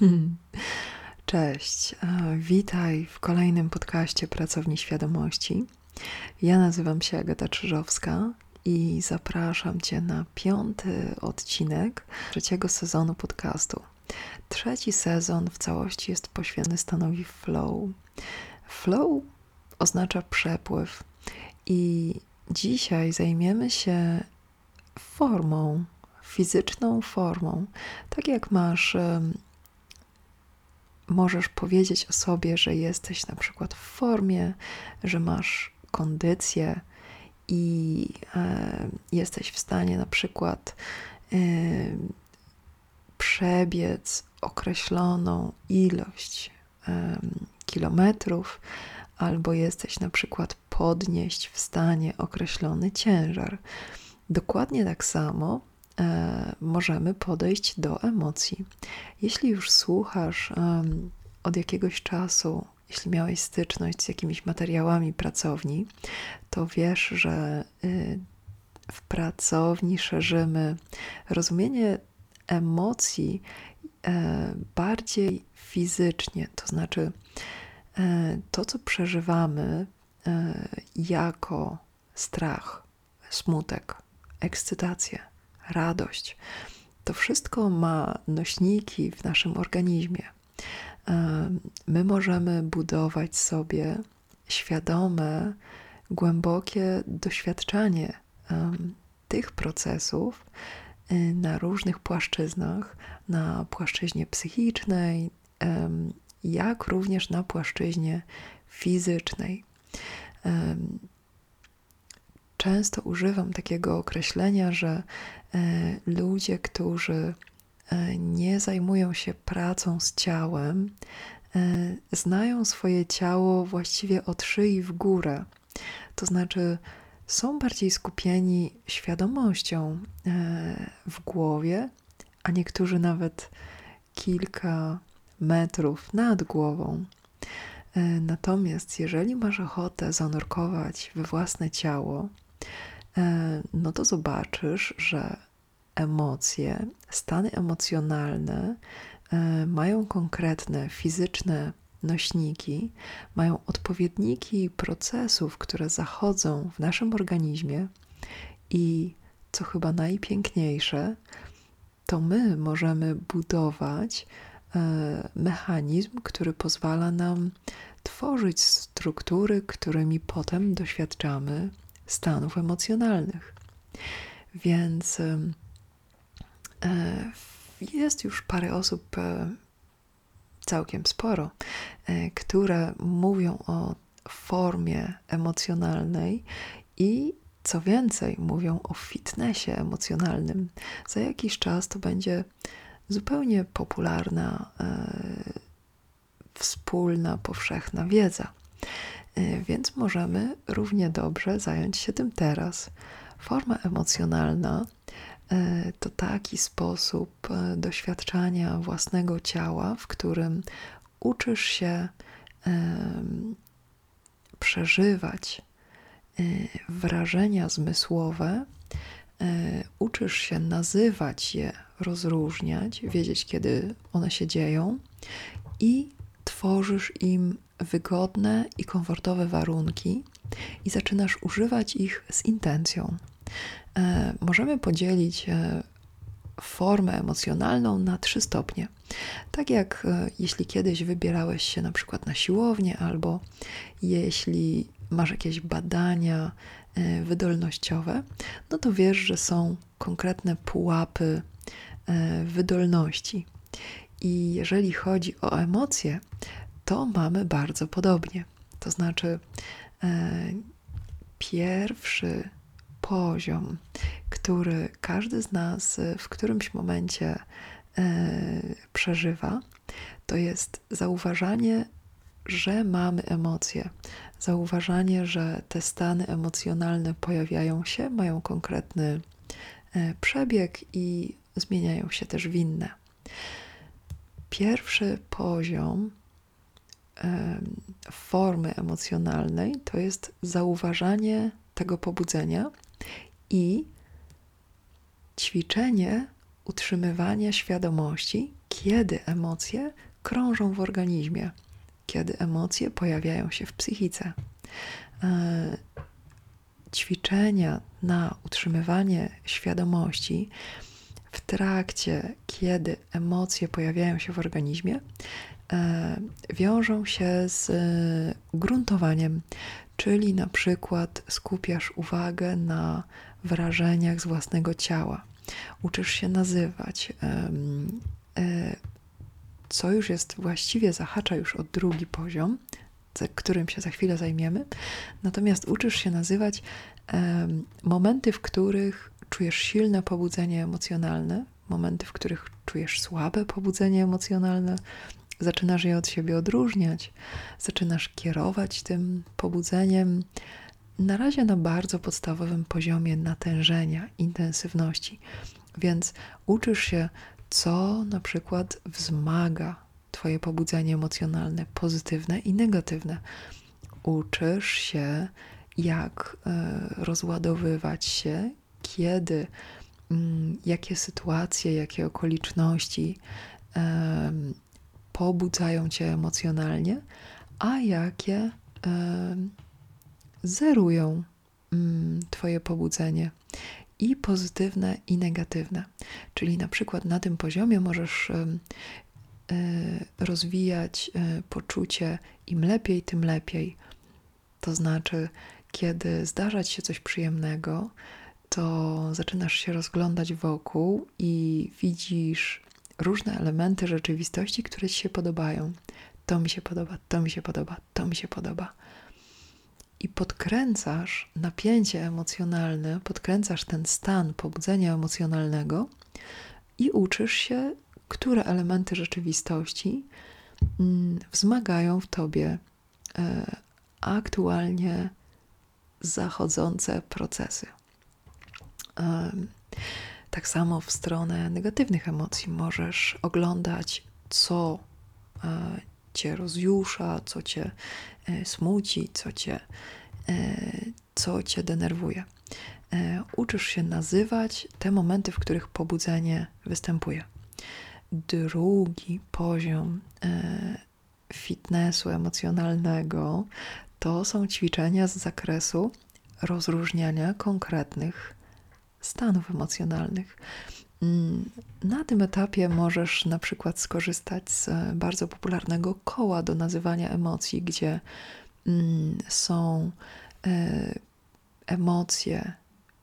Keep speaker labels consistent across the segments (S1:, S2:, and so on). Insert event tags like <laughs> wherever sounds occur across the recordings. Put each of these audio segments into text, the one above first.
S1: <laughs> Cześć, e, witaj w kolejnym podcaście Pracowni Świadomości. Ja nazywam się Agata Czyżowska i zapraszam Cię na piąty odcinek trzeciego sezonu podcastu. Trzeci sezon w całości jest poświęcony stanowi flow. Flow oznacza przepływ i dzisiaj zajmiemy się formą, fizyczną formą. Tak jak masz możesz powiedzieć o sobie, że jesteś na przykład w formie, że masz kondycję i e, jesteś w stanie na przykład e, przebiec określoną ilość e, kilometrów, albo jesteś na przykład podnieść w stanie określony ciężar. Dokładnie tak samo możemy podejść do emocji. Jeśli już słuchasz od jakiegoś czasu, jeśli miałeś styczność z jakimiś materiałami pracowni, to wiesz, że y, w pracowni szerzymy rozumienie emocji e, bardziej fizycznie, to znaczy e, to, co przeżywamy jako strach, smutek, ekscytację radość. To wszystko ma nośniki w naszym organizmie. My możemy budować sobie świadome, głębokie doświadczanie tych procesów y, na różnych płaszczyznach, na płaszczyźnie psychicznej, jak również na płaszczyźnie fizycznej często używam takiego określenia, że e, ludzie, którzy e, nie zajmują się pracą z ciałem, e, znają swoje ciało właściwie od szyi w górę. To znaczy, są bardziej skupieni świadomością w głowie, a niektórzy nawet kilka metrów nad głową. Natomiast jeżeli masz ochotę zanurkować we własne ciało, E, no to zobaczysz, że emocje, stany emocjonalne e, mają konkretne fizyczne nośniki, mają odpowiedniki procesów, które zachodzą w naszym organizmie i co chyba najpiękniejsze, to my możemy budować e, mechanizm, który pozwala nam tworzyć struktury, którymi potem doświadczamy stanów emocjonalnych. Więc jest już parę osób, e, całkiem sporo, e, które mówią o formie emocjonalnej i co więcej, mówią o fitnessie emocjonalnym. Za jakiś czas to będzie zupełnie popularna, wspólna, powszechna wiedza. Więc możemy równie dobrze zająć się tym teraz. Forma emocjonalna to taki sposób y, doświadczania własnego ciała, w którym uczysz się przeżywać wrażenia zmysłowe, uczysz się nazywać je, rozróżniać, wiedzieć, kiedy one się dzieją i tworzysz im wygodne i komfortowe warunki i zaczynasz używać ich z intencją. E, możemy podzielić e, formę emocjonalną na trzy stopnie. Tak jak e, jeśli kiedyś wybierałeś się na przykład na siłownię, albo jeśli masz jakieś badania wydolnościowe, no to wiesz, że są konkretne pułapy wydolności. I jeżeli chodzi o emocje, to mamy bardzo podobnie. To znaczy, pierwszy poziom, który każdy z nas w którymś momencie e, przeżywa, to jest zauważanie, że mamy emocje, zauważanie, że te stany emocjonalne pojawiają się, mają konkretny e, przebieg i zmieniają się też w inne. Pierwszy poziom formy emocjonalnej to jest zauważanie tego pobudzenia i ćwiczenie utrzymywania świadomości, kiedy emocje krążą w organizmie, kiedy emocje pojawiają się w psychice. E, ćwiczenia na utrzymywanie świadomości w trakcie, kiedy emocje pojawiają się w organizmie, e, wiążą się z gruntowaniem, czyli na przykład skupiasz uwagę na wrażeniach z własnego ciała, uczysz się nazywać, e, co już jest właściwie zahacza już o drugi poziom, którym się za chwilę zajmiemy. Natomiast uczysz się nazywać momenty, w których czujesz silne pobudzenie emocjonalne, momenty, w których czujesz słabe pobudzenie emocjonalne, zaczynasz je od siebie odróżniać, zaczynasz kierować tym pobudzeniem na razie na bardzo podstawowym poziomie natężenia, intensywności. Więc uczysz się, co na przykład wzmaga Twoje pobudzenie emocjonalne, pozytywne i negatywne. Uczysz się, jak e, rozładowywać się, kiedy, mm, jakie sytuacje, jakie okoliczności pobudzają cię emocjonalnie, a jakie zerują mm, Twoje pobudzenie i pozytywne, i negatywne. Czyli na przykład na tym poziomie możesz e, rozwijać e, poczucie im lepiej, tym lepiej. To znaczy, kiedy zdarza ci się coś przyjemnego, to zaczynasz się rozglądać wokół i widzisz różne elementy rzeczywistości, które ci się podobają. To mi się podoba, to mi się podoba, to mi się podoba. I podkręcasz napięcie emocjonalne, podkręcasz ten stan pobudzenia emocjonalnego i uczysz się, które elementy rzeczywistości mm, wzmagają w tobie e, aktualnie zachodzące procesy. Tak samo w stronę negatywnych emocji możesz oglądać, co e, cię rozjusza, co cię e, smuci, co cię, e, co cię denerwuje. Uczysz się nazywać te momenty, w których pobudzenie występuje. Drugi poziom fitnessu emocjonalnego to są ćwiczenia z zakresu rozróżniania konkretnych stanów emocjonalnych. Mm, na tym etapie możesz na przykład skorzystać z bardzo popularnego koła do nazywania emocji, gdzie mm, są e, emocje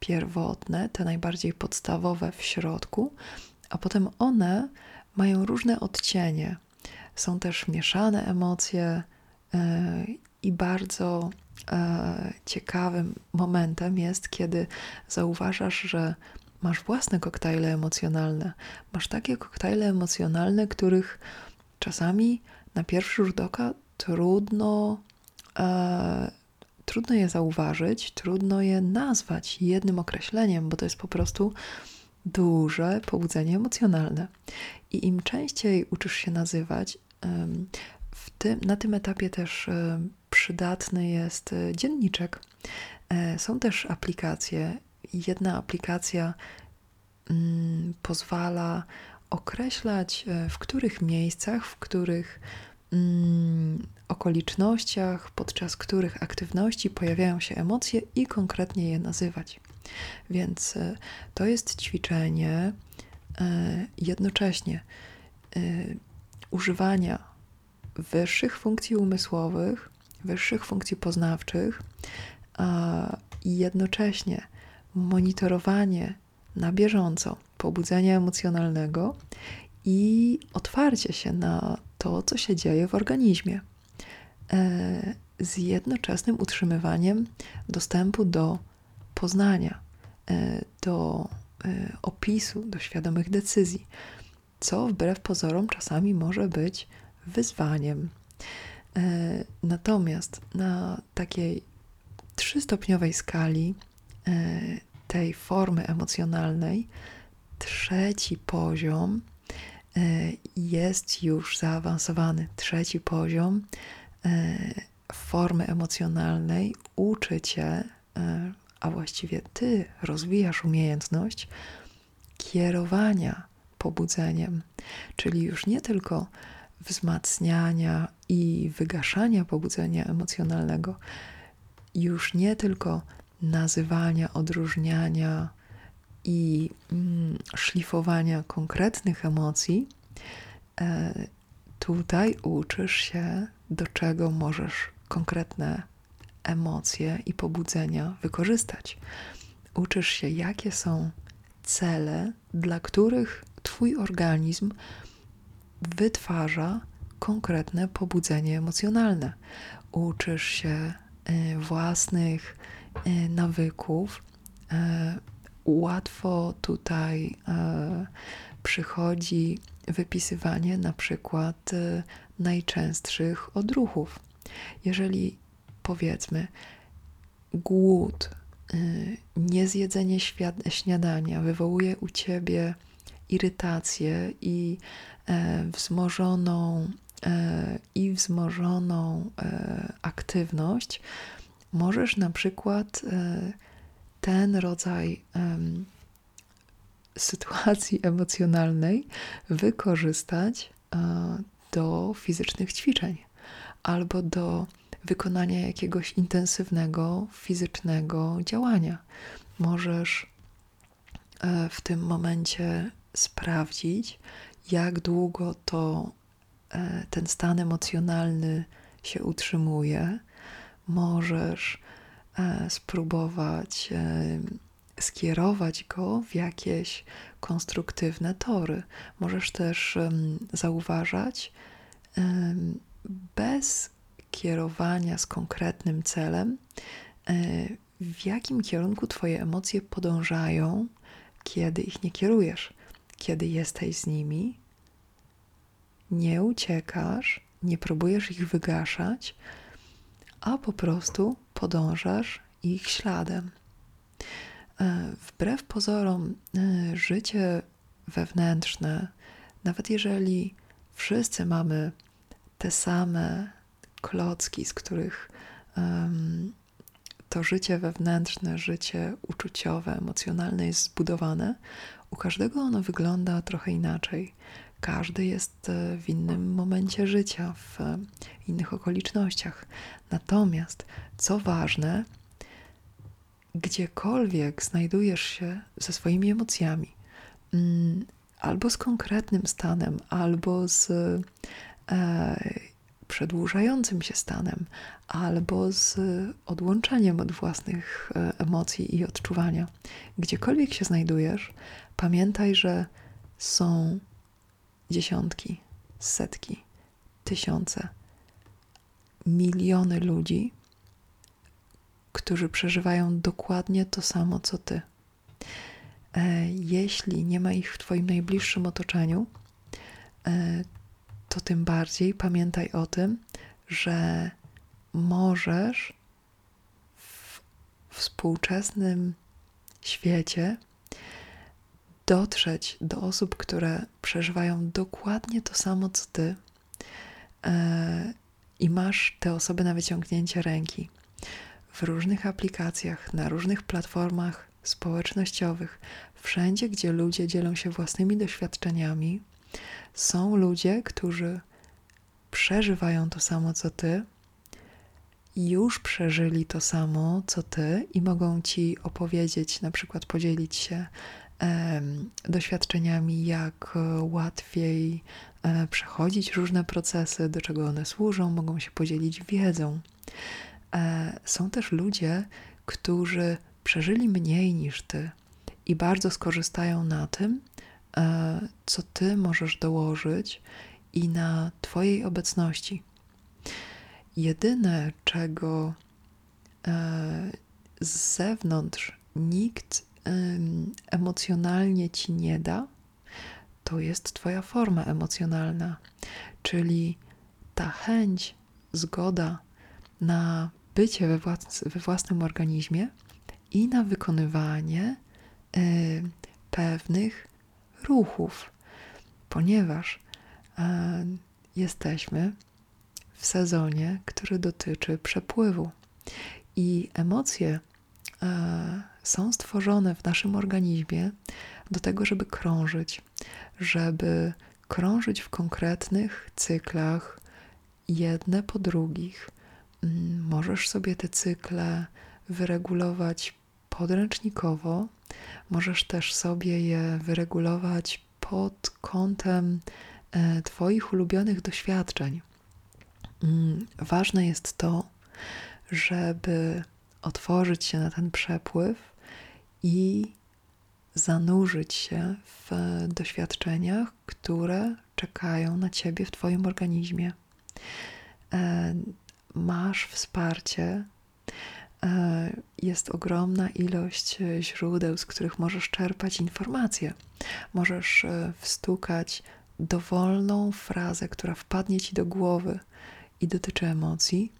S1: pierwotne, te najbardziej podstawowe w środku, a potem one mają różne odcienie. Są też mieszane emocje e, i bardzo e, ciekawym momentem jest, kiedy zauważasz, że masz własne koktajle emocjonalne. Masz takie koktajle emocjonalne, których czasami na pierwszy rzut oka trudno, e, trudno je zauważyć, trudno je nazwać jednym określeniem, bo to jest po prostu duże pobudzenie emocjonalne. I im częściej uczysz się nazywać, w tym, na tym etapie też przydatny jest e, dzienniczek. E, są też aplikacje. Jedna aplikacja mm, pozwala określać, w których miejscach, w których mm, okolicznościach, podczas których aktywności pojawiają się emocje i konkretnie je nazywać. Więc to jest ćwiczenie jednocześnie używania wyższych funkcji umysłowych, wyższych funkcji poznawczych i jednocześnie monitorowanie na bieżąco pobudzenia emocjonalnego i otwarcie się na to, co się dzieje w organizmie, e, z jednoczesnym utrzymywaniem dostępu do poznania, e, do e, opisu, do świadomych decyzji, co wbrew pozorom czasami może być wyzwaniem. E, natomiast na takiej trzystopniowej skali e, tej formy emocjonalnej, trzeci poziom e, jest już zaawansowany. Trzeci poziom formy emocjonalnej uczy cię, a właściwie ty rozwijasz umiejętność kierowania pobudzeniem, czyli już nie tylko wzmacniania i wygaszania pobudzenia emocjonalnego, już nie tylko nazywania, odróżniania i mm, szlifowania konkretnych emocji, e, tutaj uczysz się, do czego możesz konkretne emocje i pobudzenia wykorzystać. Uczysz się, jakie są cele, dla których Twój organizm wytwarza konkretne pobudzenie emocjonalne. Uczysz się y, własnych y, nawyków. Y, łatwo tutaj przychodzi wypisywanie na przykład najczęstszych odruchów. Jeżeli powiedzmy głód, niezjedzenie śniadania wywołuje u ciebie irytację i e, wzmożoną e, i wzmożoną e, aktywność, możesz na przykład ten rodzaj sytuacji emocjonalnej wykorzystać do fizycznych ćwiczeń albo do wykonania jakiegoś intensywnego fizycznego działania. Możesz w tym momencie sprawdzić, jak długo to e, ten stan emocjonalny się utrzymuje. Możesz e, spróbować e, skierować go w jakieś konstruktywne tory. Możesz też zauważać bez kierowania z konkretnym celem, w jakim kierunku Twoje emocje podążają, kiedy ich nie kierujesz kiedy jesteś z nimi, nie uciekasz, nie próbujesz ich wygaszać, a po prostu podążasz ich śladem. E, wbrew pozorom, e, życie wewnętrzne, nawet jeżeli wszyscy mamy te same klocki, z których to życie wewnętrzne, życie uczuciowe, emocjonalne jest zbudowane, u każdego ono wygląda trochę inaczej. Każdy jest e, w innym momencie życia, w e, innych okolicznościach. Natomiast, co ważne, gdziekolwiek znajdujesz się ze swoimi emocjami, mm, albo z konkretnym stanem, albo z e, przedłużającym się stanem, albo z odłączeniem od własnych e, emocji i odczuwania. Gdziekolwiek się znajdujesz, pamiętaj, że są dziesiątki, setki, tysiące, miliony ludzi, którzy przeżywają dokładnie to samo co ty. E, jeśli nie ma ich w Twoim najbliższym otoczeniu, e, to tym bardziej pamiętaj o tym, że możesz w współczesnym świecie dotrzeć do osób, które przeżywają dokładnie to samo co ty, e, i masz te osoby na wyciągnięcie ręki w różnych aplikacjach, na różnych platformach społecznościowych, wszędzie, gdzie ludzie dzielą się własnymi doświadczeniami, są ludzie, którzy przeżywają to samo co ty, już przeżyli to samo co ty i mogą ci opowiedzieć, na przykład podzielić się doświadczeniami, jak łatwiej e, przechodzić różne procesy, do czego one służą, mogą się podzielić wiedzą. E, są też ludzie, którzy przeżyli mniej niż ty i bardzo skorzystają na tym, E, co ty możesz dołożyć i na Twojej obecności. Jedyne, czego e, z zewnątrz nikt emocjonalnie ci nie da, to jest Twoja forma emocjonalna, czyli ta chęć, zgoda na bycie we, włas we własnym organizmie i na wykonywanie pewnych ruchów, ponieważ e, jesteśmy w sezonie, który dotyczy przepływu i emocje e, są stworzone w naszym organizmie do tego, żeby krążyć, żeby krążyć w konkretnych cyklach jedne po drugich. Możesz sobie te cykle wyregulować podręcznikowo, możesz też sobie je wyregulować pod kątem e, Twoich ulubionych doświadczeń. Mm, Ważne jest to, żeby otworzyć się na ten przepływ i zanurzyć się w doświadczeniach, które czekają na ciebie w Twoim organizmie. E, Masz wsparcie. E, Jest ogromna ilość źródeł, z których możesz czerpać informacje. Możesz e, wstukać dowolną frazę, która wpadnie ci do głowy i dotyczy emocji,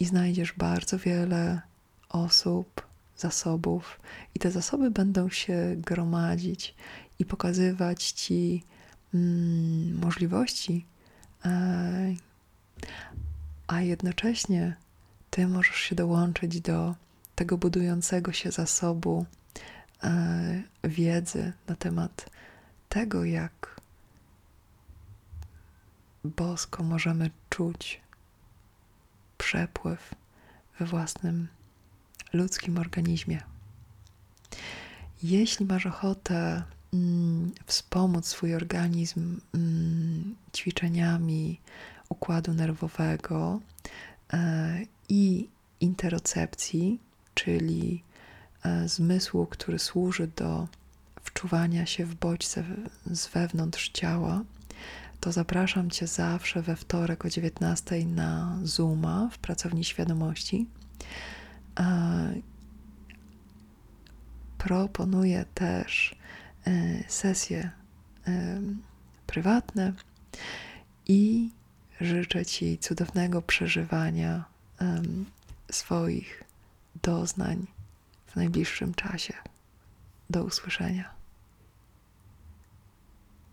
S1: i znajdziesz bardzo wiele osób, zasobów, i te zasoby będą się gromadzić i pokazywać ci mm, możliwości, e, a jednocześnie ty możesz się dołączyć do tego budującego się zasobu e, wiedzy na temat tego, jak bosko możemy czuć przepływ we własnym ludzkim organizmie. Jeśli masz ochotę mm, wspomóc swój organizm mm, ćwiczeniami układu nerwowego e, i interocepcji, czyli e, zmysłu, który służy do wczuwania się w bodźce z wewnątrz ciała, to zapraszam Cię zawsze we wtorek o 19 na Zooma w Pracowni Świadomości. E, Proponuję też e, sesje prywatne i życzę Ci cudownego przeżywania swoich doznań w najbliższym czasie. Do usłyszenia.